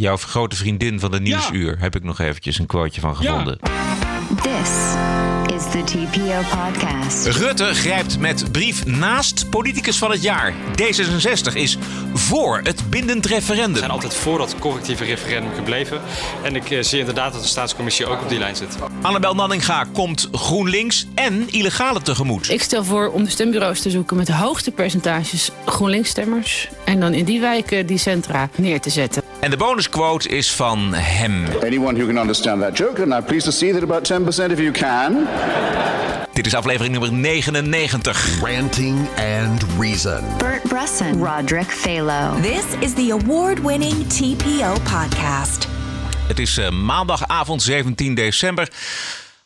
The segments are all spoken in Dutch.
Jouw grote vriendin van de Nieuwsuur. Heb ik nog eventjes een quoteje van gevonden. This is the TPO podcast. Rutte grijpt met brief naast politicus van het jaar. D66 is voor het bindend We referendum. zijn altijd voor dat correctieve referendum gebleven. En ik eh, zie inderdaad dat de staatscommissie ook op die lijn zit. Annabel Nanninga komt GroenLinks en illegale tegemoet. Ik stel voor om de stembureaus te zoeken met de hoogste percentages GroenLinks-stemmers. En dan in die wijken die centra neer te zetten. En de bonusquote is van hem. Anyone who can understand that joke, and I'm pleased to see that about 10% of you can. Dit is aflevering nummer 99. Ranting and Reason. Bert Bresson, Roderick Phalo. This is the award winning TPO podcast. Het is eh, maandagavond 17 december.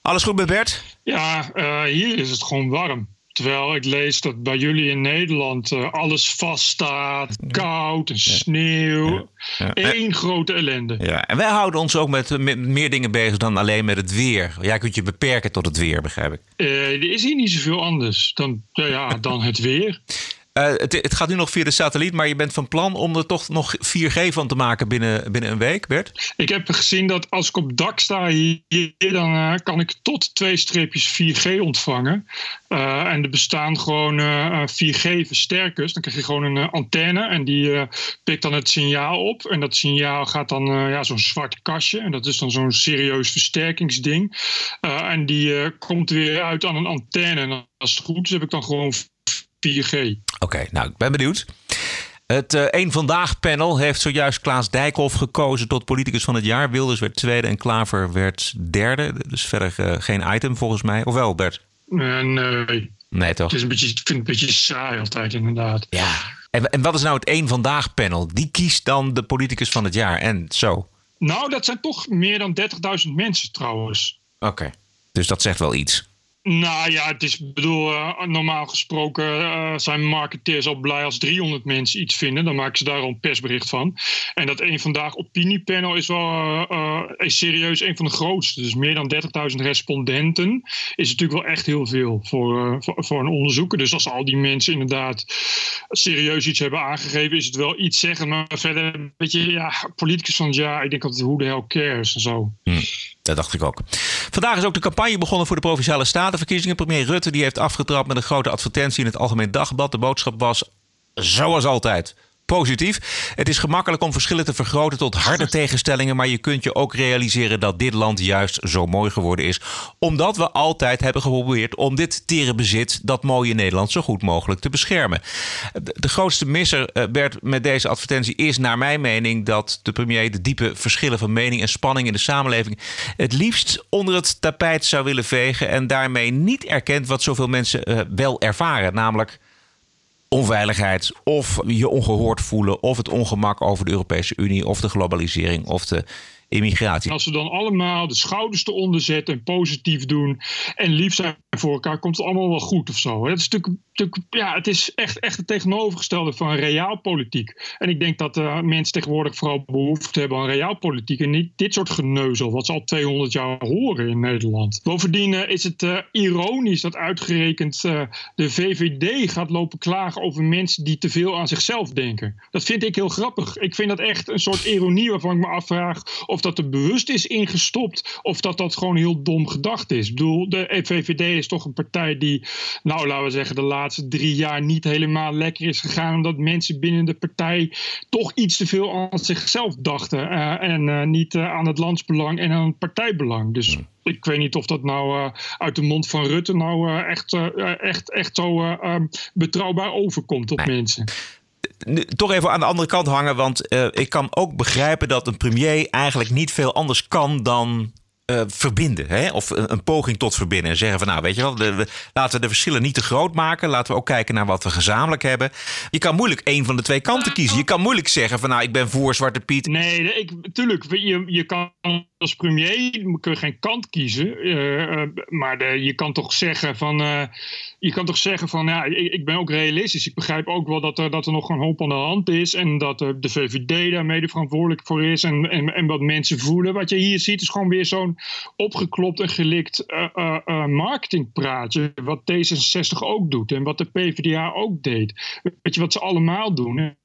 Alles goed met Bert? Ja, eh, hier is het gewoon warm. Terwijl ik lees dat bij jullie in Nederland eh, alles vaststaat, koud en sneeuw. Eén grote ellende. Ja, en wij houden ons ook met, met meer dingen bezig dan alleen met het weer. Jij kunt je beperken tot het weer, begrijp ik. Eh, er is hier niet zoveel anders dan, ja, dan het weer. Eh, het, het gaat nu nog via de satelliet, maar je bent van plan om er toch nog 4G van te maken binnen, binnen een week, Bert? Ik heb gezien dat als ik op dak sta hier, dan eh, kan ik tot twee streepjes 4G ontvangen. Eh, en er bestaan gewoon 4G-versterkers. Dan krijg je gewoon een antenne en die pikt dan het signaal op. En dat signaal gaat dan ja, zo'n zwart kastje. En dat is dan zo'n serieus versterkingsding. En die komt weer uit aan een antenne. En als het goed is, heb ik dan gewoon 4G. Oké, nou, ik ben benieuwd. Het Eén Vandaag panel heeft zojuist Klaas Dijkhoff gekozen tot politicus van het jaar. Wilders werd tweede en Klaver werd derde. Dus verder eh, geen item volgens mij. Ofwel, Bert? En eh, Nee, toch? het is een beetje, ik vind het een beetje saai altijd inderdaad. Ja. En, en wat is nou het Eén Vandaag panel? Die kiest dan de politicus van het jaar. En zo. Nou, dat zijn toch meer dan 30.000 mensen trouwens. Oké. Dus dat zegt wel iets. Nou ja, het is, bedoel, eh, normaal gesproken eh, zijn marketeers al blij als 300 mensen iets vinden. Dan maken ze daar al een persbericht van. En dat één vandaag opiniepanel is wel eh, is serieus een van de grootste. Dus meer dan 30.000 respondenten is natuurlijk wel echt heel veel voor, voor, voor een onderzoeker. Dus als al die mensen inderdaad serieus iets hebben aangegeven, is het wel iets zeggen. Maar verder, een beetje, ja, politicus van jaar, ik denk altijd, hoe de hell cares en zo. Dat dacht ik ook. Vandaag is ook de campagne begonnen voor de Provinciale Statenverkiezingen. Premier Rutte die heeft afgetrapt met een grote advertentie in het Algemeen Dagblad. De boodschap was, zoals altijd, positief. Het is gemakkelijk om verschillen te vergroten tot harde tegenstellingen. Maar je kunt je ook realiseren dat dit land juist zo mooi geworden is. Omdat we altijd hebben geprobeerd om dit tere bezit, dat mooie Nederland, zo goed mogelijk te beschermen. De, grootste misser, eh, Bert, met deze advertentie is naar mijn mening dat de premier de diepe verschillen van mening en spanning in de samenleving het liefst onder het tapijt zou willen vegen. En daarmee niet erkent wat zoveel mensen eh, wel ervaren. Namelijk onveiligheid of je ongehoord voelen of het ongemak over de Europese Unie of de globalisering of de immigratie. Als we dan allemaal de schouders eronder zetten en positief doen en lief zijn voor elkaar, komt het allemaal wel goed of zo. Het is ja, het is echt, echt het tegenovergestelde van reaalpolitiek. En ik denk dat uh, mensen tegenwoordig vooral behoefte hebben aan reaalpolitiek en niet dit soort geneuzel, wat ze al 200 jaar horen in Nederland. Bovendien uh, is het uh, ironisch dat uitgerekend de VVD gaat lopen klagen over mensen die te veel aan zichzelf denken. Dat vind ik heel grappig. Ik vind dat echt een soort ironie waarvan ik me afvraag of dat er bewust is ingestopt of dat dat gewoon heel dom gedacht is. Ik bedoel, de VVD is toch een partij die, nou laten we zeggen, de laatste drie jaar niet helemaal lekker is gegaan. Omdat mensen binnen de partij toch iets te veel aan zichzelf dachten. Uh, en uh, niet uh, aan het landsbelang en aan het partijbelang. Dus ik weet niet of dat nou uit de mond van Rutte nou echt, echt, echt zo betrouwbaar overkomt op nee. mensen nu, toch even aan de andere kant hangen. Want uh, ik kan ook begrijpen dat een premier eigenlijk niet veel anders kan dan uh, verbinden. Hè? Of een, een, poging tot verbinden. En zeggen van nou weet je wel, de, laten we de verschillen niet te groot maken. Laten we ook kijken naar wat we gezamenlijk hebben. Je kan moeilijk één van de twee kanten kiezen. Je kan moeilijk zeggen van nou ik ben voor Zwarte Piet. Nee, ik, tuurlijk. Je, je kan als premier kun je geen kant kiezen. Uh, maar de, je kan toch zeggen van. Je kan toch zeggen van. Ja, ik, ik, ben ook realistisch. Ik begrijp ook wel dat er, dat er nog een hoop aan de hand is. En dat de VVD daar mede verantwoordelijk voor is. En, en, en wat mensen voelen. Wat je hier ziet is gewoon weer zo'n opgeklopt en gelikt marketingpraatje. Wat D66 ook doet. En wat de PvdA ook deed. Weet je wat ze allemaal doen?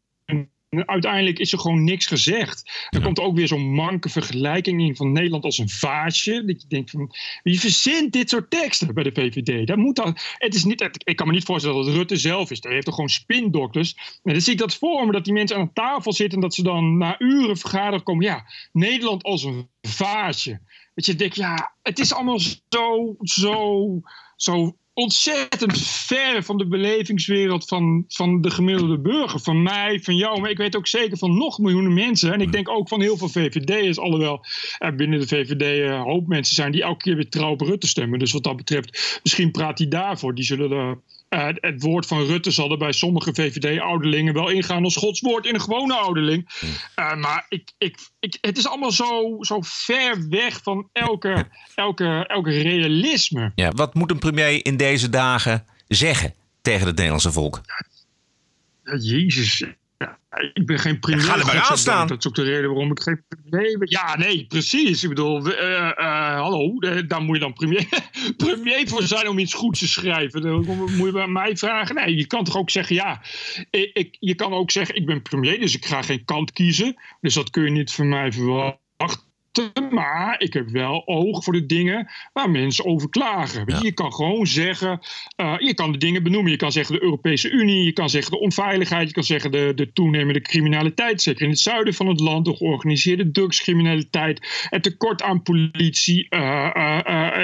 Uiteindelijk is er gewoon niks gezegd. Er komt ook weer zo'n manke vergelijking in van Nederland als een vaasje. Dat je denkt van, wie verzint dit soort teksten bij de VVD? Dat moet dan, het is niet, ik kan me niet voorstellen dat het Rutte zelf is. Hij heeft toch gewoon spindokters. En dan zie ik dat voor me, dat die mensen aan tafel zitten... en dat ze dan na uren vergaderen komen... ja, Nederland als een vaasje. Dat je denkt, ja, het is allemaal zo, zo, zo ontzettend ver van de belevingswereld van, van de gemiddelde burger. Van mij, van jou, maar ik weet ook zeker van nog miljoenen mensen. En ik denk ook van heel veel VVD'ers, alhoewel er binnen de VVD een hoop mensen zijn die elke keer weer trouw op Rutte stemmen. Dus wat dat betreft, misschien praat hij daarvoor. Die zullen de, uh, het woord van Rutte zal er bij sommige VVD-ouderlingen wel ingaan als godswoord in een gewone ouderling. Uh, maar ik, ik, ik, het is allemaal zo, zo ver weg van elke, elke, elke realisme. Ja, wat moet een premier in deze dagen zeggen tegen het Nederlandse volk? Ja, Jezus, ja, ik ben geen premier. Ja, ga er maar aan staan. Dat is ook de reden waarom ik geen premier ben. Ja, nee, precies. Ik bedoel, uh, uh, hallo, daar moet je dan premier, premier voor zijn om iets goeds te schrijven. Dan moet je bij mij vragen. Nee, je kan toch ook zeggen, ja, ik, ik, je kan ook zeggen, ik ben premier, dus ik ga geen kant kiezen. Dus dat kun je niet van mij verwachten. Maar ik heb wel oog voor de dingen waar mensen over klagen. Ja. Je kan gewoon zeggen, uh, je kan de dingen benoemen. Je kan zeggen de Europese Unie, je kan zeggen de onveiligheid, je kan zeggen de, de toenemende criminaliteit, zeker in het zuiden van het land, de georganiseerde drugscriminaliteit, het tekort aan politie, uh, uh,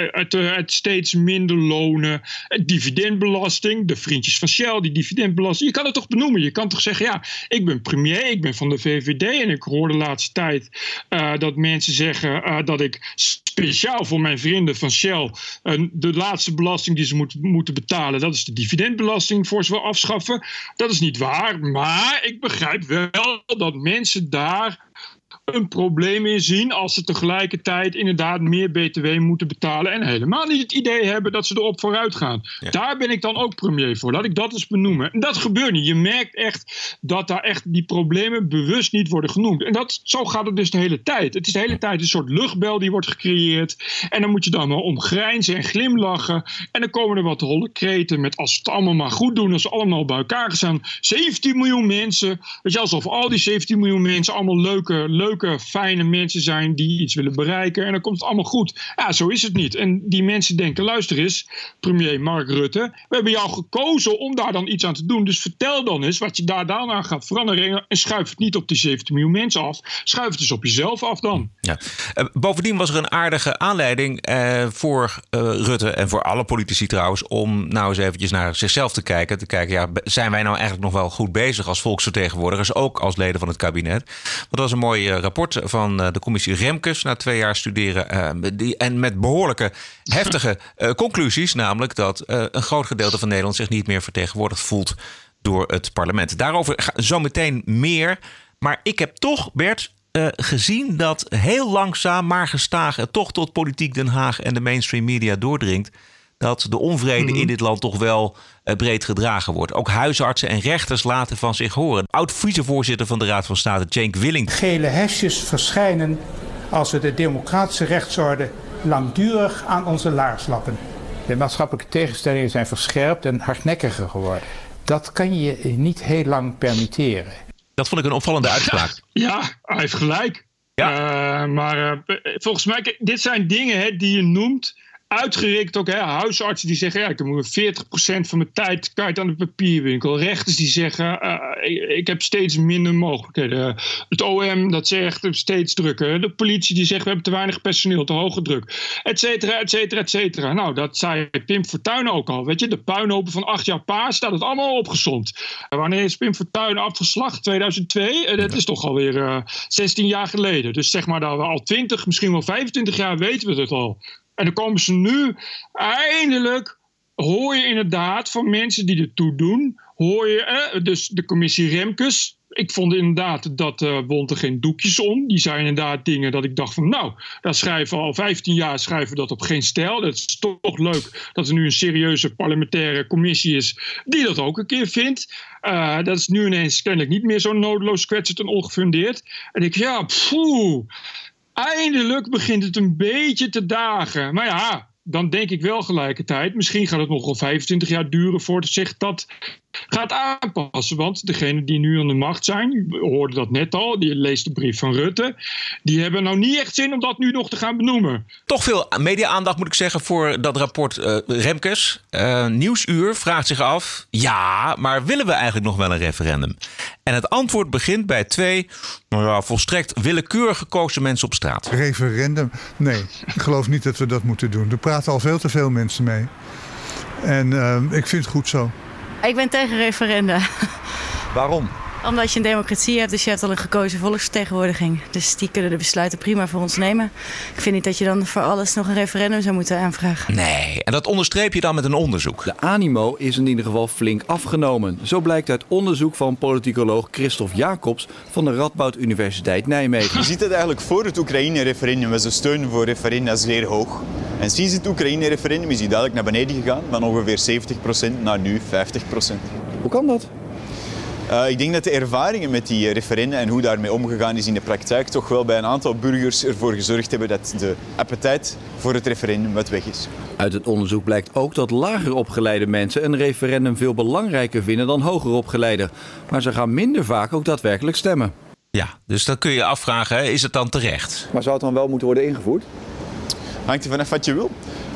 het, het, steeds minder lonen, dividendbelasting, de vriendjes van Shell, die dividendbelasting. Je kan het toch benoemen. Je kan toch zeggen, ja, ik ben premier, ik ben van de VVD en ik hoor de laatste tijd dat mensen zeggen uh, dat ik speciaal voor mijn vrienden van Shell uh, de laatste belasting die ze moet, moeten betalen, dat is de dividendbelasting voor ze wel afschaffen. Dat is niet waar, maar ik begrijp wel dat mensen daar een probleem in zien als ze tegelijkertijd inderdaad meer BTW moeten betalen en helemaal niet het idee hebben dat ze erop vooruit gaan. Ja. Daar ben ik dan ook premier voor. Laat ik dat eens benoemen. En dat gebeurt niet. Je merkt echt dat daar echt die problemen bewust niet worden genoemd. En dat, zo gaat het dus de hele tijd. Het is de hele tijd een soort luchtbel die wordt gecreëerd. En dan moet je dan maar om grijnzen en glimlachen. En dan komen er wat holle kreten met als het allemaal maar goed doen, als ze allemaal bij elkaar gaan. 17 miljoen mensen. Weet je, alsof al die 17 miljoen mensen allemaal leuke, leuke fijne mensen zijn die iets willen bereiken. En dan komt het allemaal goed. Ja, zo is het niet. En die mensen denken, luister eens, premier Mark Rutte. We hebben jou gekozen om daar dan iets aan te doen. Dus vertel dan eens wat je daar dan aan gaat veranderen. En schuif het niet op die 17 miljoen mensen af. Schuif het dus op jezelf af dan. Ja. Uh, bovendien was er een aardige aanleiding uh, voor uh, Rutte en voor alle politici trouwens... om nou eens eventjes naar zichzelf te kijken. Te kijken, ja, zijn wij nou eigenlijk nog wel goed bezig als volksvertegenwoordigers... ook als leden van het kabinet? Want dat was een mooi rapport van de commissie Remkes na twee jaar studeren. Die, en met behoorlijke heftige conclusies. Namelijk dat een groot gedeelte van Nederland zich niet meer vertegenwoordigd voelt door het parlement. Daarover zometeen meer. Maar ik heb toch, Bert, uh, gezien dat heel langzaam, maar gestaag het toch tot politiek Den Haag en de mainstream media doordringt. Dat de onvrede mm -hmm. in dit land toch wel uh, breed gedragen wordt. Ook huisartsen en rechters laten van zich horen. Oud-vicevoorzitter van de Raad van State, Cenk Willing. Gele hesjes verschijnen als we de democratische rechtsorde langdurig aan onze laars lappen. De maatschappelijke tegenstellingen zijn verscherpt en hardnekkiger geworden. Dat kan je niet heel lang permitteren. Dat vond ik een opvallende uitspraak. Ja, hij heeft gelijk. Ja. Uh, maar uh, volgens mij, dit zijn dingen hè, die je noemt. Uitgerekend ook hè, huisartsen die zeggen: ja, ik moet 40% van mijn tijd kwijt aan de papierwinkel. Rechters die zeggen: uh, ik, heb steeds minder mogelijkheden. Het OM dat zegt steeds drukker. De politie die zegt: we hebben te weinig personeel, te hoge druk. Et cetera, et cetera, et cetera. Nou, dat zei Pim Fortuyn ook al. Weet je, de puinhopen van acht jaar paas staat het allemaal opgezond. Wanneer is Pim Fortuyn afgeslacht? 2002? dat is toch alweer 16 jaar geleden. Dus zeg maar dat we al 20, misschien wel 25 jaar weten we het al. En dan komen ze nu eindelijk, hoor je inderdaad van mensen die ertoe doen, hoor je, eh, dus de commissie Remkes. Ik vond inderdaad dat uh, wond er geen doekjes om. Die zijn inderdaad dingen dat ik dacht van nou, daar schrijven al 15 jaar schrijven we dat op geen stijl. Dat is toch leuk dat er nu een serieuze parlementaire commissie is die dat ook een keer vindt. Uh, dat is nu ineens kennelijk niet meer zo noodloos kwetsend en ongefundeerd. En ik ja, poeh eindelijk begint het een beetje te dagen. Maar ja, dan denk ik wel gelijkertijd, misschien gaat het nog wel 25 jaar duren voordat zich dat gaat aanpassen. Want degenen die nu aan de macht zijn, we hoorden dat net al, die leest de brief van Rutte, die hebben nou niet echt zin om dat nu nog te gaan benoemen. Toch veel media-aandacht moet ik zeggen voor dat rapport uh, Remkes. Uh, Nieuwsuur vraagt zich af, ja, maar willen we eigenlijk nog wel een referendum? En het antwoord begint bij twee nou ja, volstrekt willekeurig gekozen mensen op straat. Referendum? Nee, ik geloof niet dat we dat moeten doen. Er praten al veel te veel mensen mee. En uh, ik vind het goed zo. Ik ben tegen referenda. Waarom? Omdat je een democratie hebt, dus je hebt al een gekozen volksvertegenwoordiging. Dus die kunnen de besluiten prima voor ons nemen. Ik vind niet dat je dan voor alles nog een referendum zou moeten aanvragen. Nee, en dat onderstreep je dan met een onderzoek. De animo is in ieder geval flink afgenomen. Zo blijkt uit onderzoek van politicoloog Christophe Jacobs van de Radboud Universiteit Nijmegen. Je ziet het eigenlijk voor het Oekraïne-referendum was de steun voor referenda zeer hoog. En sinds het Oekraïne-referendum is die duidelijk naar beneden gegaan, van ongeveer 70% naar nu 50%. Hoe kan dat? Uh, ik denk dat de ervaringen met die referenda en hoe daarmee omgegaan is in de praktijk toch wel bij een aantal burgers ervoor gezorgd hebben dat de appetijt voor het referendum wat weg is. Uit het onderzoek blijkt ook dat lager opgeleide mensen een referendum veel belangrijker vinden dan hoger opgeleide. Maar ze gaan minder vaak ook daadwerkelijk stemmen. Ja, dus dan kun je afvragen, is het dan terecht? Maar zou het dan wel moeten worden ingevoerd? Hangt er vanaf wat je wil.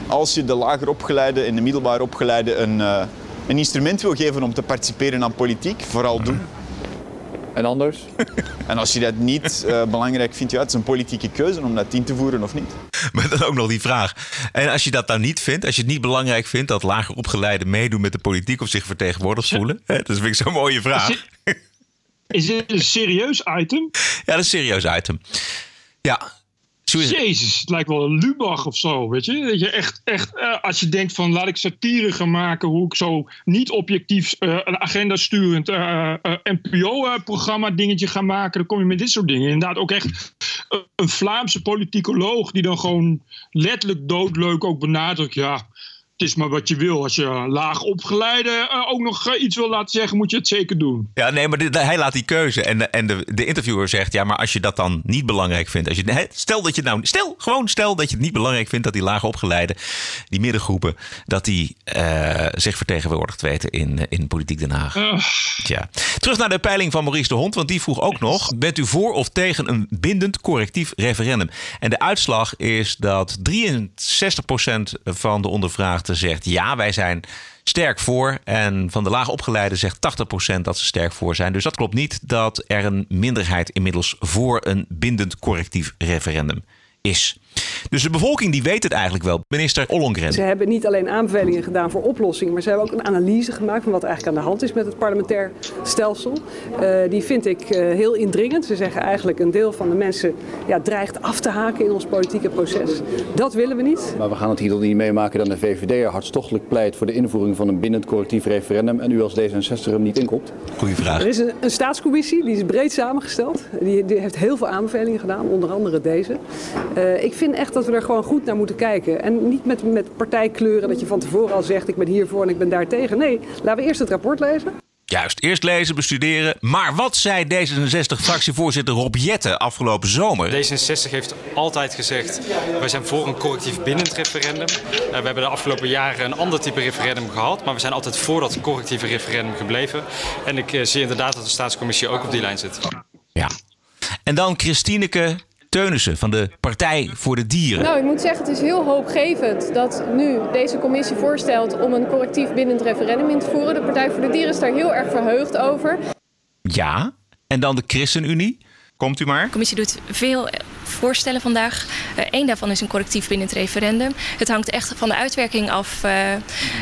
Als je de lager opgeleide en de middelbaar opgeleide een... Uh, een instrument wil geven om te participeren aan politiek, vooral doen. En anders? En als je dat niet uh, belangrijk vindt, ja, het is een politieke keuze om dat in te voeren of niet. Maar dan ook nog die vraag. En als je dat nou niet vindt, als je het niet belangrijk vindt dat lager opgeleiden meedoen met de politiek of zich vertegenwoordigd voelen, hè, dat vind ik zo'n mooie vraag. Is dit, is dit een serieus item? Ja, dat is een serieus item. Ja, Jezus, het lijkt wel een Lubach of zo, weet je. Dat je echt, echt uh, als je denkt van laat ik satire gaan maken, hoe ik zo niet objectief uh, een agenda sturend uh, NPO-programma dingetje ga maken, dan kom je met dit soort dingen. Inderdaad ook echt een Vlaamse politicoloog die dan gewoon letterlijk doodleuk ook benadrukt, ja, het is maar wat je wil. Als je laag opgeleide uh, ook nog uh, iets wil laten zeggen, moet je het zeker doen. Ja, nee, maar hij laat die keuze. En, de, en de, de interviewer zegt, ja, maar als je dat dan niet belangrijk vindt. Als je, stel dat je nou, stel, gewoon stel dat je het niet belangrijk vindt dat die laag opgeleide, die middengroepen, dat die uh, zich vertegenwoordigd weten in, in Politiek Den Haag. Tja. Terug naar de peiling van Maurice de Hond, want die vroeg ook nog, bent u voor of tegen een bindend correctief referendum? En de uitslag is dat 63% van de ondervraagden zegt ja, wij zijn sterk voor. En van de laag opgeleide zegt 80% dat ze sterk voor zijn. Dus dat klopt niet dat er een minderheid inmiddels voor een bindend correctief referendum is. Dus de bevolking die weet het eigenlijk wel. Minister Ollongren. Ze hebben niet alleen aanbevelingen gedaan voor oplossingen, maar ze hebben ook een analyse gemaakt van wat eigenlijk aan de hand is met het parlementair stelsel. Uh, die vind ik uh, heel indringend. Ze zeggen eigenlijk een deel van de mensen ja, dreigt af te haken in ons politieke proces. Dat willen we niet. Maar we gaan het hier dan niet meemaken dat de VVD er hartstochtelijk pleit voor de invoering van een bindend correctief referendum en u als D66 hem niet inkomt? Goeie vraag. Er is een, een staatscommissie, die is breed samengesteld. Die, die, heeft heel veel aanbevelingen gedaan, onder andere deze. Uh, ik vind echt dat we er gewoon goed naar moeten kijken. En niet met, met partijkleuren dat je van tevoren al zegt ik ben hiervoor en ik ben daar tegen. Nee, laten we eerst het rapport lezen. Juist, eerst lezen, bestuderen. Maar wat zei D66-fractievoorzitter Rob Jette afgelopen zomer? D66 heeft altijd gezegd, wij zijn voor een correctief bindend referendum. Uh, we hebben de afgelopen jaren een ander type referendum gehad. Maar we zijn altijd voor dat correctieve referendum gebleven. En ik uh, zie inderdaad dat de staatscommissie ook op die lijn zit. Ja. En dan Christineke Teunissen van de Partij voor de Dieren. Nou, ik moet zeggen, het is heel hoopgevend dat nu deze commissie voorstelt om een correctief bindend referendum in te voeren. De Partij voor de Dieren is daar heel erg verheugd over. Ja, en dan de ChristenUnie. Komt u maar. De commissie doet veel voorstellen vandaag. Eén uh, daarvan is een correctief binnen het referendum. Het hangt echt van de uitwerking af. Uh,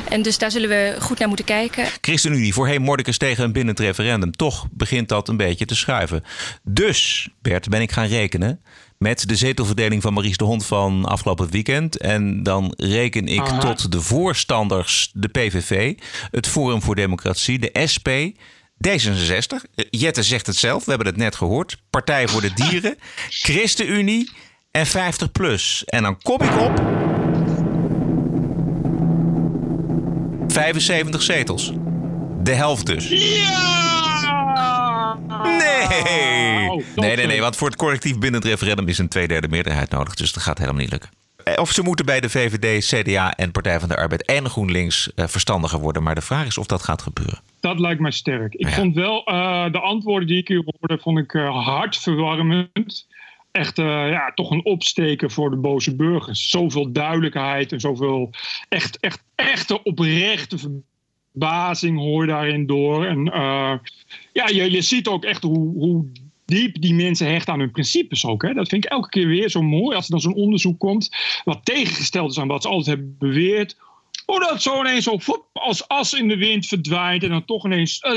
en dus daar zullen we goed naar moeten kijken. ChristenUnie, voorheen Mordekes tegen een bindend referendum. Toch begint dat een beetje te schuiven. Dus, Bert, ben ik gaan rekenen met de zetelverdeling van Maries de Hond van afgelopen weekend. En dan reken ik Aha. tot de voorstanders de PVV, het Forum voor Democratie, de SP... D66, Jette zegt het zelf, we hebben het net gehoord. Partij voor de Dieren, ChristenUnie en 50PLUS. En dan kom ik op 75 zetels. De helft dus. Ja! Nee! Nee, nee, nee, want voor het collectief bindend referendum is een tweederde meerderheid nodig. Dus dat gaat helemaal niet lukken. Of ze moeten bij de VVD, CDA en Partij van de Arbeid en GroenLinks verstandiger worden. Maar de vraag is of dat gaat gebeuren. Dat lijkt mij sterk. Ik vond wel uh, de antwoorden die ik hier hoorde, vond ik uh, hartverwarmend. Echt uh, ja, toch een opsteken voor de boze burgers. Zoveel duidelijkheid en zoveel echt, echt, echte oprechte verbazing hoor daarin door. En ja, je, je ziet ook echt hoe, hoe diep die mensen hechten aan hun principes ook. Hè? Dat vind ik elke keer weer zo mooi als er dan zo'n onderzoek komt. wat tegengesteld is aan wat ze altijd hebben beweerd. Hoe dat zo ineens zo als as in de wind verdwijnt. En dan toch ineens. Uh,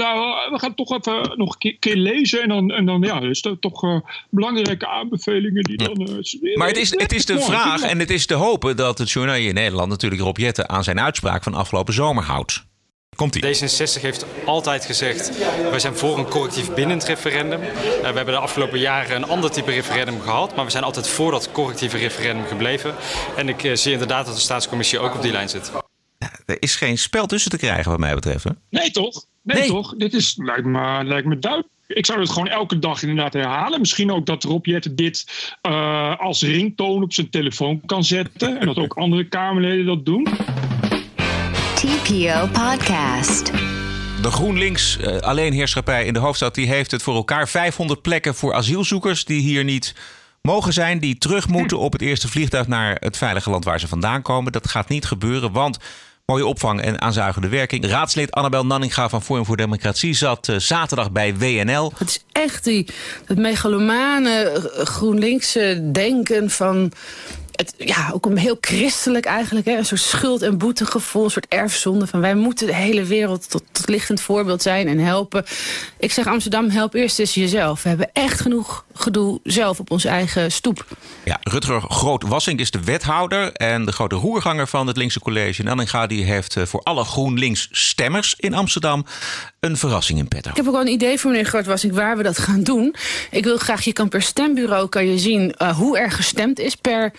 we gaan toch even nog een keer, lezen. En dan, en dan ja, is dat toch uh, belangrijke aanbevelingen die dan. Uh, maar het is, het is de vraag en het is te hopen dat het journaal in Nederland natuurlijk Rob Jetten aan zijn uitspraak van afgelopen zomer houdt. D66 heeft altijd gezegd, wij zijn voor een correctief bindend referendum. We hebben de afgelopen jaren een ander type referendum gehad, maar we zijn altijd voor dat correctieve referendum gebleven. En ik zie inderdaad dat de staatscommissie ook op die lijn zit. Er is geen spel tussen te krijgen wat mij betreft. Hè? Nee toch? Nee, nee, toch? Dit is, lijkt, me, lijkt me duidelijk. Ik zou het gewoon elke dag inderdaad herhalen. Misschien ook dat Rob Jetten dit uh, als ringtoon op zijn telefoon kan zetten. En dat ook andere Kamerleden dat doen. TPO Podcast. De GroenLinks uh, alleenheerschappij in de hoofdstad die heeft het voor elkaar. 500 plekken voor asielzoekers die hier niet mogen zijn. Die terug moeten op het eerste vliegtuig naar het veilige land waar ze vandaan komen. Dat gaat niet gebeuren, want mooie opvang en aanzuigende werking. Raadslid Annabel Nanninga van Forum voor Democratie zat uh, zaterdag bij WNL. Het is echt die, het megalomane GroenLinkse denken van het, ja, ook een heel christelijk eigenlijk. Hè? Een soort schuld- en boetegevoel, een soort erfzonde. Van wij moeten de hele wereld tot, tot lichtend voorbeeld zijn en helpen. Ik zeg Amsterdam, help eerst eens jezelf. We hebben echt genoeg gedoe zelf op onze eigen stoep. Ja, Rutger Groot-Wassink is de wethouder en de grote roerganger van het Linkse College. En Anninga die heeft eh, voor alle GroenLinks stemmers in Amsterdam een verrassing in petto. Ik heb ook wel een idee voor meneer Groot-Wassink waar we dat gaan doen. Ik wil graag, je kan per stembureau kan je zien uh, hoe er gestemd is per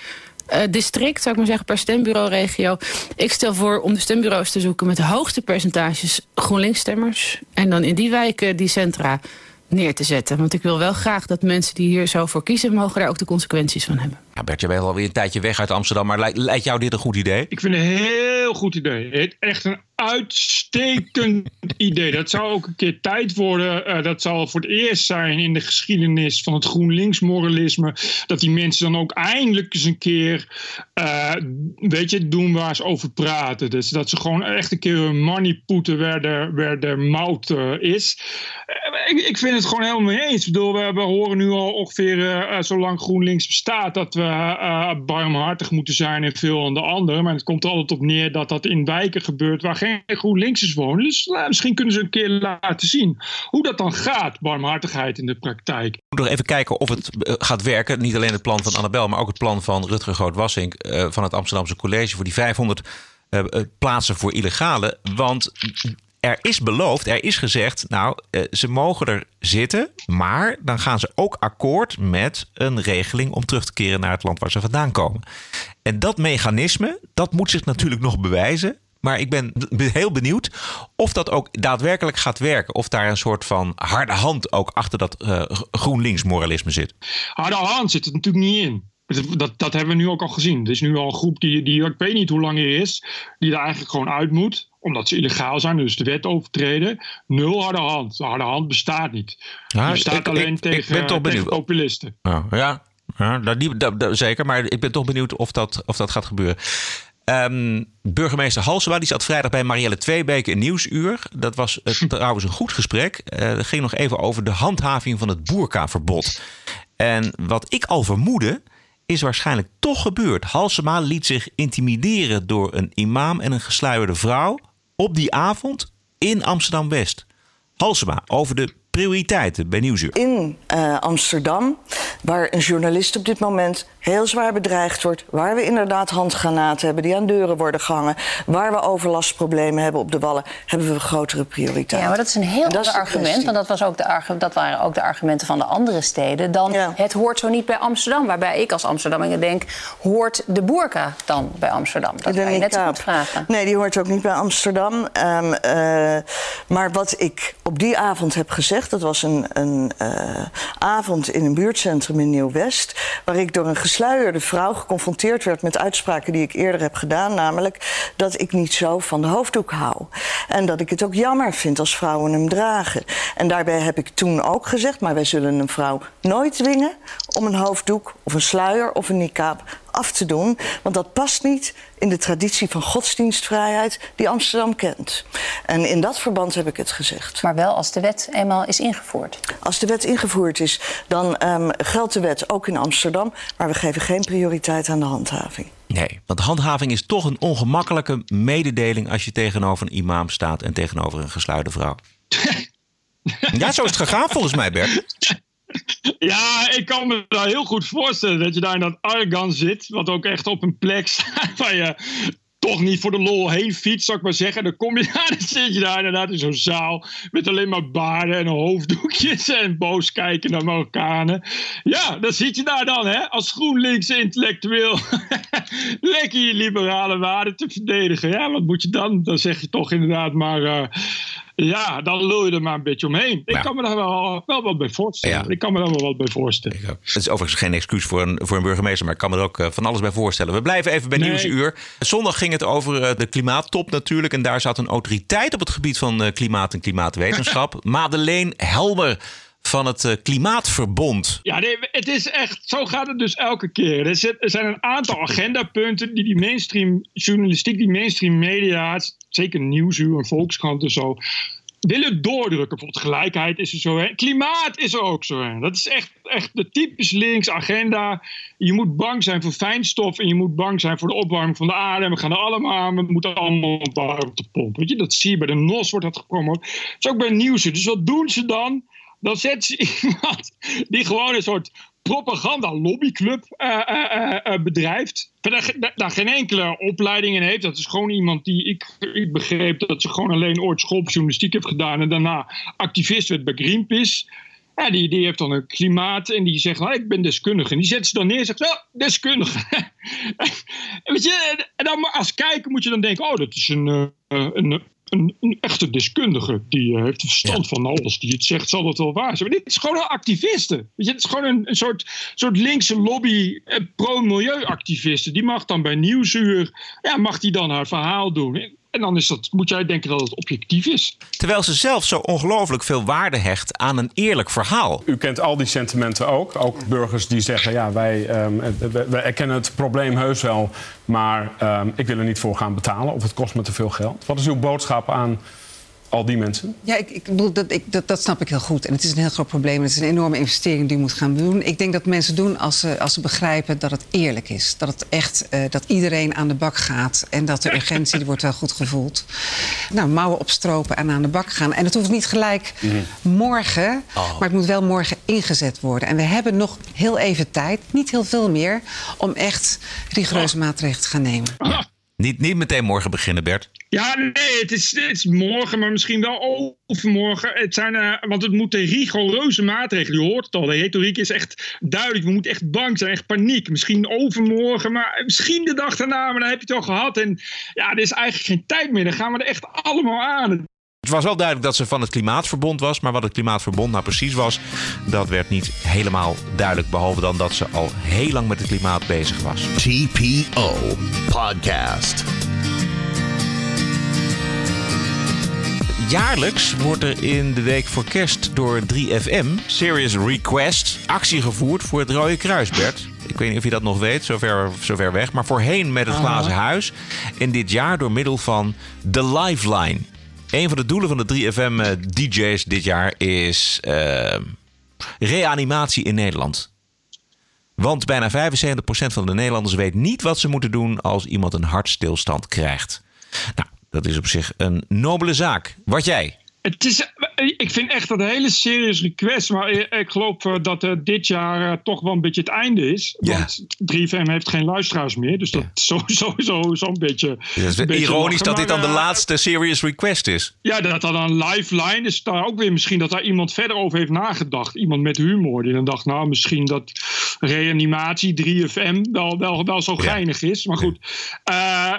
uh, district, zou ik maar zeggen, per stembureau-regio. Ik stel voor om de stembureaus te zoeken met de hoogste percentages GroenLinks-stemmers. En dan in die wijken die centra neer te zetten. Want ik wil wel graag dat mensen die hier zo voor kiezen... mogen daar ook de consequenties van hebben. Ja, Bert, je bent alweer een tijdje weg uit Amsterdam... maar lijkt jou dit een goed idee? Ik vind het een heel goed idee. Echt een uitstekend idee. Dat zou ook een keer tijd worden. Uh, dat zal voor het eerst zijn in de geschiedenis van het GroenLinks-moralisme. Dat die mensen dan ook eindelijk eens een keer, uh, weet je, doen waar ze over praten. Dus dat ze gewoon echt een keer hun money poeten waar de, waar mout uh, is. Ik, vind het gewoon helemaal mee eens. Ik bedoel, we, horen nu al ongeveer zolang GroenLinks bestaat dat we barmhartig moeten zijn en veel aan de anderen. Maar het komt er altijd op neer dat dat in wijken gebeurt waar geen GroenLinksers wonen. Dus nou, misschien kunnen ze een keer laten zien hoe dat dan gaat, barmhartigheid in de praktijk. Ik moet nog even kijken of het eh, gaat werken. Niet alleen het plan van Annabel, maar ook het plan van Rutger Groot-Wassink uh, van het Amsterdamse College voor die 500 uh, plaatsen voor illegale. Want er is beloofd, er is gezegd, nou, ze mogen er zitten, maar dan gaan ze ook akkoord met een regeling om terug te keren naar het land waar ze vandaan komen. En dat mechanisme, dat moet zich natuurlijk nog bewijzen. Maar ik ben heel benieuwd of dat ook daadwerkelijk gaat werken. Of daar een soort van harde hand ook achter dat uh, GroenLinks-moralisme zit. Harde hand zit het natuurlijk niet in. Dat, dat hebben we nu ook al gezien. Er is nu al een groep die, die ik weet niet hoe lang er is, die er eigenlijk gewoon uit moet omdat ze illegaal zijn, dus de wet overtreden. Nul harde hand. De harde hand bestaat niet. Ja, bestaat ik, alleen ik, tegen, ik ben tegen populisten. Oh, ja, ja dat, die, dat, dat, zeker. Maar ik ben toch benieuwd of dat, of dat gaat gebeuren. Um, burgemeester Halsema die zat vrijdag bij Marielle Tweebeke in Nieuwsuur. Dat was uh, trouwens een goed gesprek. Uh, het ging nog even over de handhaving van het boerkaverbod. En wat ik al vermoedde, is waarschijnlijk toch gebeurd. Halsema liet zich intimideren door een imam en een gesluierde vrouw op die avond in Amsterdam-West. Halsema over de prioriteiten bij Nieuwsuur. In uh, Amsterdam, waar een journalist op dit moment heel zwaar bedreigd wordt, waar we inderdaad handgranaten hebben die aan deuren worden gehangen, waar we overlastproblemen hebben op de wallen, hebben we grotere prioriteiten. Ja, maar dat is een heel ander argument, want dat, was ook de dat waren ook de argumenten van de andere steden, dan ja. het hoort zo niet bij Amsterdam. Waarbij ik als Amsterdammer denk, hoort de boerka dan bij Amsterdam? Dat kan je net zo goed vragen. Nee, die hoort ook niet bij Amsterdam. Um, uh, maar wat ik op die avond heb gezegd, gezegd. Dat was een, een uh, avond in een buurtcentrum in Nieuw-West. Waar ik door een gesluierde vrouw geconfronteerd werd met uitspraken die ik eerder heb gedaan. Namelijk dat ik niet zo van de hoofddoek hou. En dat ik het ook jammer vind als vrouwen hem dragen. En daarbij heb ik toen ook gezegd: maar wij zullen een vrouw nooit dwingen om een hoofddoek of een sluier of een niqab af te doen. Want dat past niet in de traditie van godsdienstvrijheid die Amsterdam kent. En in dat verband heb ik het gezegd. Maar wel als de wet eenmaal is ingevoerd. Als de wet ingevoerd is, dan um, geldt de wet ook in Amsterdam. Maar we geven geen prioriteit aan de handhaving. Nee, want handhaving is toch een ongemakkelijke mededeling als je tegenover een imam staat en tegenover een gesluide vrouw. ja, zo is het gegaan volgens mij, Bert. Ja, ik kan me daar heel goed voorstellen dat je daar in dat Argan zit. Wat ook echt op een plek staat waar je toch niet voor de lol heen fietst, zou ik maar zeggen. Dan kom je daar, dan zit je daar inderdaad in zo'n zaal met alleen maar baarden en hoofddoekjes en boos kijken naar Marokkanen. Ja, dan zit je daar dan, hè, als GroenLinks intellectueel lekker je liberale waarden te verdedigen. Ja, wat moet je dan? Dan zeg je toch inderdaad maar... Uh, ja, dan lul je er maar een beetje omheen. Ik kan me daar wel, wel wat bij voorstellen. Ik kan me daar wel wat bij voorstellen. Het is overigens geen excuus voor een, voor een burgemeester, maar ik kan me er ook eh, van alles bij voorstellen. We blijven even bij nee. Nieuwsuur. Zondag ging het over eh, de klimaattop natuurlijk. En daar zat een autoriteit op het gebied van eh, klimaat en klimaatwetenschap. Madeleine Helmer van het Klimaatverbond. Ja, nee, het is echt, zo gaat het dus elke keer. Er zijn een aantal agendapunten die die mainstream journalistiek, die mainstream media, zeker Nieuwsuur en Volkskrant en zo, willen doordrukken. Bijvoorbeeld gelijkheid is er zo. Hè. Klimaat is er ook zo. Hè. Dat is echt, echt de typisch links agenda. Je moet bang zijn voor fijnstof en je moet bang zijn voor de opwarming van de aarde. En we gaan er allemaal aan. We moeten allemaal op de pomp. Weet je, dat zie je bij de NOS wordt dat gepromoot. Dat is ook bij Nieuwsuur. Dus wat doen ze dan? Dan zetten ze iemand die gewoon een soort propaganda-lobbyclub uh, uh, uh, bedrijft. Daar, daar, geen enkele opleiding in heeft. Dat is gewoon iemand die ik, ik begreep dat ze gewoon alleen ooit schooljournalistiek heeft gedaan. En daarna activist werd bij Greenpeace. Ja, die, die heeft dan een klimaat en die zegt, nou, ik ben deskundige. En die zet ze dan neer en zegt, well, deskundige. Weet je, en dan als kijker moet je dan denken, oh, dat is een, een, een, een, echte deskundige. Die uh, heeft verstand van alles. Die het zegt, zal dat wel waar zijn. Maar dit is gewoon een activiste. Weet je, het is gewoon een, een soort, soort linkse lobby, eh, pro-milieuactiviste. Die mag dan bij Nieuwsuur, ja, mag die dan haar verhaal doen. En dan is dat, moet jij denken dat het objectief is. Terwijl ze zelf zo ongelooflijk veel waarde hecht aan een eerlijk verhaal. U kent al die sentimenten ook. Ook burgers die zeggen: ja, wij, um, wij erkennen het probleem heus wel. Maar um, ik wil er niet voor gaan betalen of het kost me te veel geld. Wat is uw boodschap aan al die mensen? Ja, ik, ik bedoel, dat, ik, dat, dat snap ik heel goed. En het is een heel groot probleem. Het is een enorme investering die je moet gaan doen. Ik denk dat mensen doen als ze, als ze begrijpen dat het eerlijk is. Dat het echt, uh, dat iedereen aan de bak gaat. En dat de urgentie, die wordt wel goed gevoeld. Nou, mouwen opstropen en aan de bak gaan. En het hoeft niet gelijk mm -hmm. morgen, oh. maar het moet wel morgen ingezet worden. En we hebben nog heel even tijd, niet heel veel meer, om echt rigoureuze oh. maatregelen te gaan nemen. Niet, niet meteen morgen beginnen, Bert. Ja, nee, het is, het is morgen, maar misschien wel overmorgen. Het zijn, uh, want het moeten rigoureuze maatregelen. Je hoort het al, de retoriek is echt duidelijk. We moeten echt bang zijn, echt paniek. Misschien overmorgen, maar misschien de dag daarna, maar dan heb je het al gehad. En ja, er is eigenlijk geen tijd meer. Dan gaan we er echt allemaal aan. Het was wel duidelijk dat ze van het Klimaatverbond was. Maar wat het Klimaatverbond nou precies was, dat werd niet helemaal duidelijk. Behalve dan dat ze al heel lang met het klimaat bezig was. TPO Podcast. Jaarlijks wordt er in de week voor kerst door 3FM, Serious Request, actie gevoerd voor het Rode Kruis, Bert. Ik weet niet of je dat nog weet, zover, zover weg. Maar voorheen met het Glazen Huis. En dit jaar door middel van The Lifeline. Een van de doelen van de 3FM-DJ's dit jaar is uh, reanimatie in Nederland. Want bijna 75% van de Nederlanders weet niet wat ze moeten doen als iemand een hartstilstand krijgt. Nou, dat is op zich een nobele zaak. Wat jij? Het is, ik vind echt dat een hele serious request. Maar ik geloof dat uh, dit jaar uh, toch wel een beetje het einde is. Ja. Want 3FM heeft geen luisteraars meer. Dus dat is sowieso zo'n beetje. Ja, het is beetje ironisch lachen, dat dit dan de laatste serious request is. Ja, dat dat dan lifeline is. Daar ook weer misschien dat daar iemand verder over heeft nagedacht. Iemand met humor. Die dan dacht, nou, misschien dat reanimatie 3FM wel, wel, wel zo geinig is. Maar goed, uh,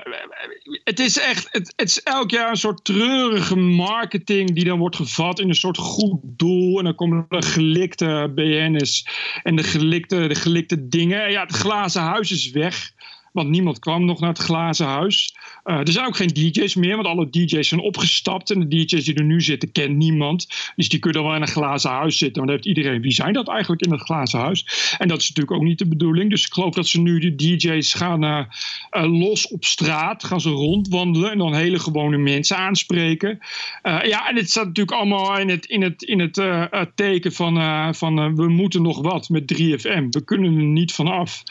het is echt. Het, het is elk jaar een soort treurige marketing die dan wordt gevat in een soort goed doel. En dan komen de gelikte BN'ers en de gelikte, de gelikte dingen. Ja, het glazen huis is weg. Want niemand kwam nog naar het glazen huis. Uh, er zijn ook geen DJ's meer, want alle DJ's zijn opgestapt. En de DJ's die er nu zitten, kent niemand. Dus die kunnen wel in een glazen huis zitten. Want dan heeft iedereen, wie zijn dat eigenlijk in het glazen huis? En dat is natuurlijk ook niet de bedoeling. Dus ik geloof dat ze nu, de DJ's gaan uh, uh, los op straat. Gaan ze rondwandelen en dan hele gewone mensen aanspreken. ja, en het staat natuurlijk allemaal in het, in het, in het teken van, van we moeten nog wat met 3FM. We kunnen er niet vanaf,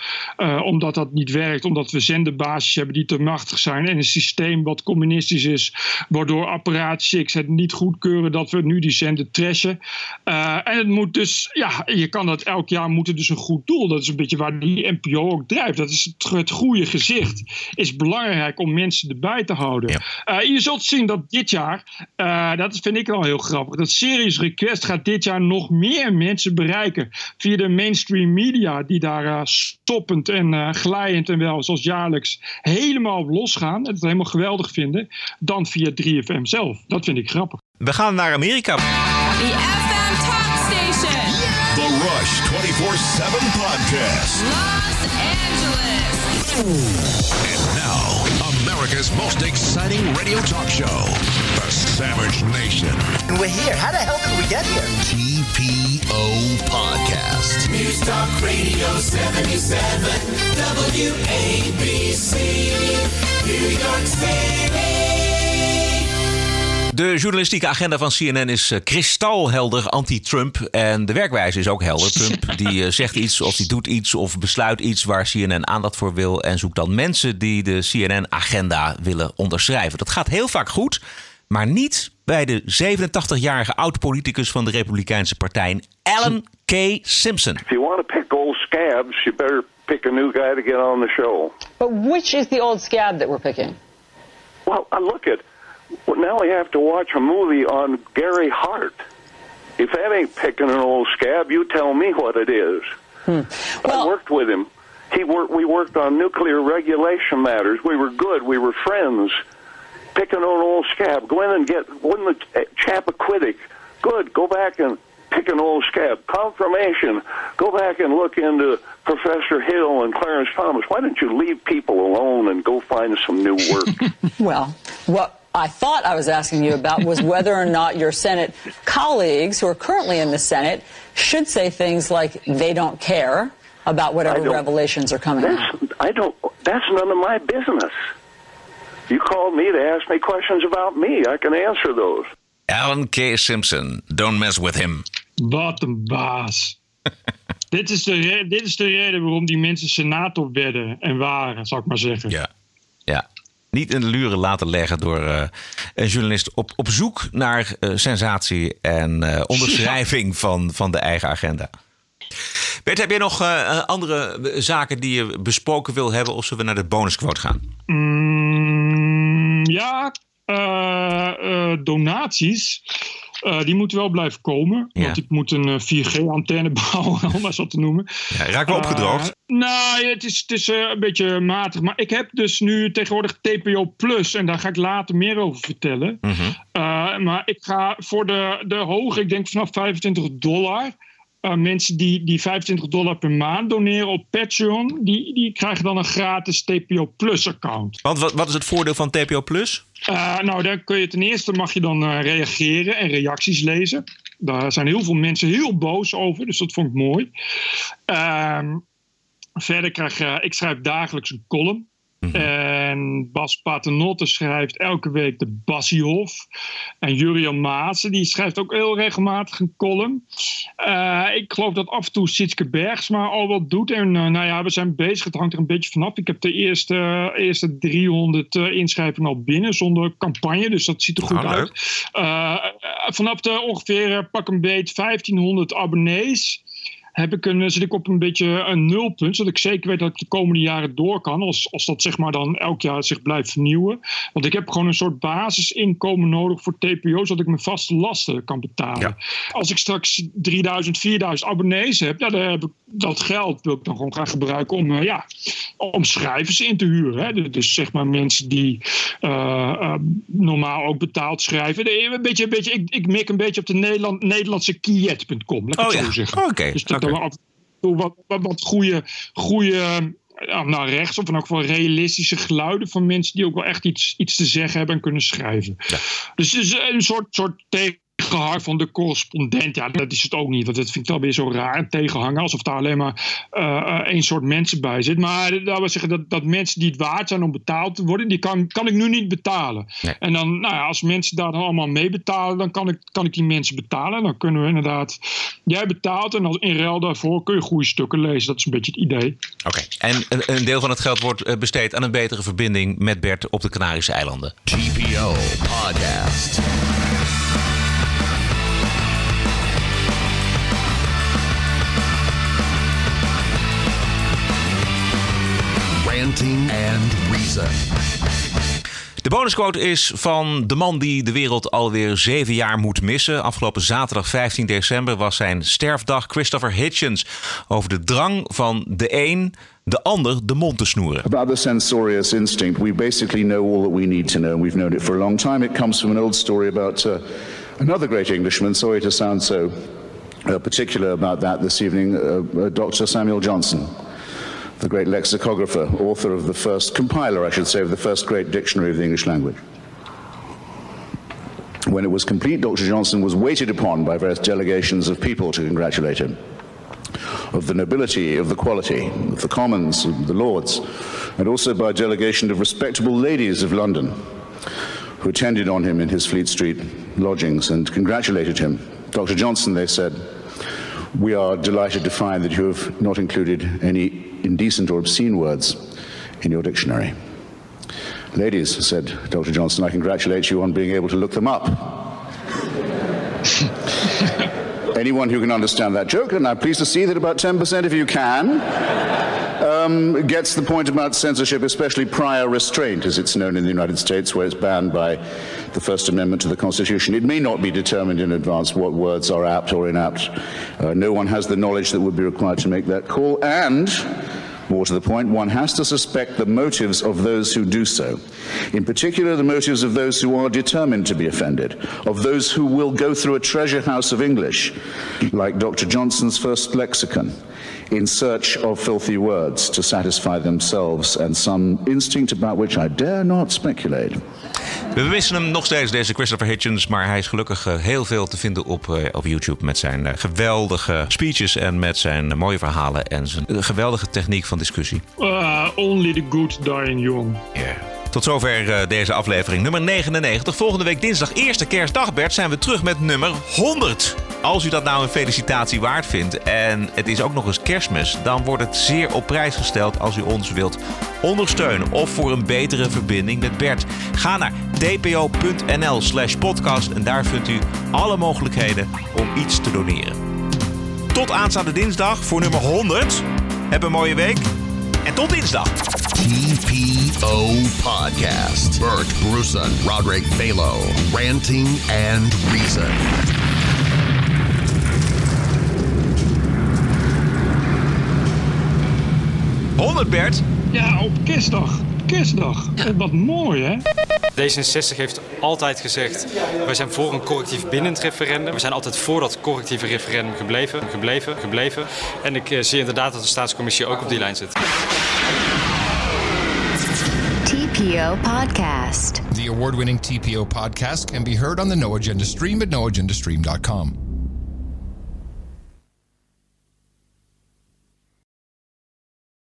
omdat dat niet werkt omdat we zenderbasis hebben die te machtig zijn. En een systeem wat communistisch is. Waardoor apparaat het niet goedkeuren dat we nu die zender trashen. Uh, en het moet dus, ja, je kan dat elk jaar moeten dus een goed doel. Dat is een beetje waar die NPO ook drijft. Dat is het, het goede gezicht. Is belangrijk om mensen erbij te houden. Uh, je zult zien dat dit jaar, uh, dat vind ik wel heel grappig. Dat Serious Request gaat dit jaar nog meer mensen bereiken. Via de mainstream media die daar stoppend en glijend en wel zoals jaarlijks helemaal losgaan en het helemaal geweldig vinden, dan via 3FM zelf. Dat vind ik grappig. We gaan naar Amerika. The FM Talk Station. The Rush 24-7 Podcast. Los Angeles. And now, America's most exciting radio talk show, The Savage Nation. And we're here. How the hell did we get here? TPO Podcast. News Talk Radio 77. WABC. New York City. De journalistieke agenda van CNN is uh, kristalhelder anti-Trump. En de werkwijze is ook helder. Trump die uh, zegt iets of die doet iets of besluit iets waar CNN aandacht voor wil. En zoekt dan mensen die de CNN-agenda willen onderschrijven. Dat gaat heel vaak goed, maar niet bij de 87-jarige oud-politicus van de Republikeinse Partij, Alan K. Simpson. If you want to pick old scabs, you better pick a new guy to get on the show. But which is the old scab that we're picking? Well, I look at well, now we have to watch a movie on Gary Hart. If that ain't picking an old scab, you tell me what it is. Hmm. I worked with him. He worked. We worked on nuclear regulation matters. We were good. We were friends. Picking an old scab. Go in and get. Wasn't the eh, Chappaquiddick good? Go back and pick an old scab. Confirmation. Go back and look into Professor Hill and Clarence Thomas. Why don't you leave people alone and go find some new work? Well, what I thought I was asking you about was whether or not your Senate colleagues who are currently in the Senate should say things like they don't care about whatever I don't- revelations are coming out. I don't. That's none of my business. You called me to ask me questions about me. I can answer those. Alan K. Simpson. Don't mess with him. Wat een baas. dit, is de dit is de reden waarom die mensen senator werden en waren, zal ik maar zeggen. Ja. Ja. Niet in de luren laten leggen door eh, een journalist op, op zoek naar eh, sensatie en eh, onderschrijving van, van de eigen agenda. Bert, heb jij nog eh, andere zaken die je besproken wil hebben of zullen we naar de bonusquote gaan? Mm, ja, eh, eh, donaties. eh, die moeten wel blijven komen. Ja. Want ik moet een 4G-antenne bouwen, om maar zo te noemen. Ja, raak wel opgedroogd. Nou, het is, het is een beetje matig. Maar ik heb dus nu tegenwoordig TPO Plus. En daar ga ik later meer over vertellen. Eh, maar ik ga voor de, de hoge, ik denk vanaf 25 dollar. Eh, mensen die, die 25 dollar per maand doneren op Patreon, die, die krijgen dan een gratis TPO Plus account. Want wat, wat is het voordeel van TPO Plus? Eh, nou, daar kun je ten eerste mag je dan eh, reageren en reacties lezen. Daar zijn heel veel mensen heel boos over, dus dat vond ik mooi. Ehm, verder krijg ik schrijf dagelijks een column. En Bas Paternotte schrijft elke week de Bassiehof. En Jurian Maassen, die schrijft ook heel regelmatig een column. Eh, ik geloof dat af en toe Sitske Bergsma al wat doet. En eh, nou ja, we zijn bezig. Het hangt er een beetje vanaf. Ik heb de eerste, eerste 300 eh, inschrijvingen al binnen zonder campagne. Dus dat ziet er goed Ah, uit. Vanaf de ongeveer pak een beet 1500 abonnees heb ik een, zit ik op een beetje een nulpunt. Zodat ik zeker weet dat ik de komende jaren door kan. Als, als dat zeg maar dan elk jaar zich blijft vernieuwen. Want ik heb gewoon een soort basisinkomen nodig voor TPO. Zodat ik mijn vaste lasten kan betalen. Als ik straks 3000, 4000 abonnees heb. Ja, dan heb ik dat geld wil ik dan gewoon graag gebruiken om, eh, ja, om schrijvers in te huren. Hè. Dus zeg maar mensen die eh, eh, normaal ook betaald schrijven. Een beetje, een beetje, ik, ik mik een beetje op de Nederland, Nederlandse kiet.com. Laat ik Oh het ja, zeggen. oké, Dus dat en toe wat, wat, wat goede, goede ja, naar rechts of in elk geval realistische geluiden van mensen die ook wel echt iets, iets te zeggen hebben en kunnen schrijven. Dus het is een soort, soort tegenhanger van de correspondent. Ja, dat is het ook niet. Want dat vind ik dan weer zo raar. Een tegenhanger, alsof daar alleen maar eh, eh, één soort mensen bij zit. Maar dat wil zeggen dat, dat mensen die het waard zijn om betaald te worden, die kan, kan ik nu niet betalen. En dan, nou ja, als mensen daar dan allemaal mee betalen, dan kan ik, kan ik die mensen betalen. En dan kunnen we inderdaad, jij betaalt en als in ruil daarvoor kun je goede stukken lezen. Dat is een beetje het idee. Oké. En een, deel van het geld wordt eh, besteed aan een betere verbinding met Bert op de Canarische eilanden. TPO Podcast. Ranting and Reason. De bonusquote is van de man die de wereld alweer zeven jaar moet missen. Afgelopen zaterdag 15 december was zijn sterfdag Christopher Hitchens. Over de drang van de een de ander de mond te snoeren. About the censorious instinct, we basically know all that we need to know, and we've known it for a long time. It comes from an old story about uh, another great Englishman. Sorry to sound so uh, particular about that this evening, uh, uh, Dr. Samuel Johnson, the great lexicographer, author of the first compiler, I should say, of the first great dictionary of the English language. When it was complete, Dr. Johnson was waited upon by various delegations of people to congratulate him of the nobility, of the quality, of the commons, of the lords, and also by a delegation of respectable ladies of London who attended on him in his Fleet Street lodgings and congratulated him. Dr. Johnson, they said, we are delighted to find that you have not included any indecent or obscene words in your dictionary. Ladies, said Dr. Johnson, I congratulate you on being able to look them up. Anyone who can understand that joke, and I'm pleased to see that about 10% of you can, um, gets the point about censorship, especially prior restraint, as it's known in the United States, where it's banned by the First Amendment to the Constitution. It may not be determined in advance what words are apt or inapt. Uh, no one has the knowledge that would be required to make that call, and more to the point, one has to suspect the motives of those who do so. In particular, the motives of those who are determined to be offended, of those who will go through a treasure house of English, like Dr. Johnson's first lexicon, in search of filthy words to satisfy themselves and some instinct about which I dare not speculate. We missen hem nog steeds, deze Christopher Hitchens. Maar hij is gelukkig eh, heel veel te vinden op, eh, op YouTube. Met zijn eh, geweldige speeches en met zijn mooie verhalen. En zijn geweldige techniek van discussie. Uh, only the good dying young. Tot zover eh, deze aflevering nummer 99. Volgende week dinsdag, eerste kerstdag, Bert, zijn we terug met nummer 100. Als u dat nou een felicitatie waard vindt en het is ook nog eens kerstmis... dan wordt het zeer op prijs gesteld als u ons wilt ondersteunen... of voor een betere verbinding met Bert. Ga naar dpo.nl slash podcast en daar vindt u alle mogelijkheden om iets te doneren. Tot aanstaande dinsdag voor nummer 100. Heb een mooie week en tot dinsdag. TPO Podcast. Bert Bruson, Roderick Balo, Ranting and Reason. Honderd Bert? Ja, op kerstdag. Kerstdag. Wat mooi, hè? D66 heeft altijd gezegd, wij zijn voor een correctief bindend referendum. We zijn altijd voor dat correctieve referendum gebleven, gebleven, gebleven. En ik eh, zie inderdaad dat de staatscommissie ook op die lijn zit. TPO Podcast. The award winning TPO podcast can be heard on the No Agenda stream at noagendastream.com.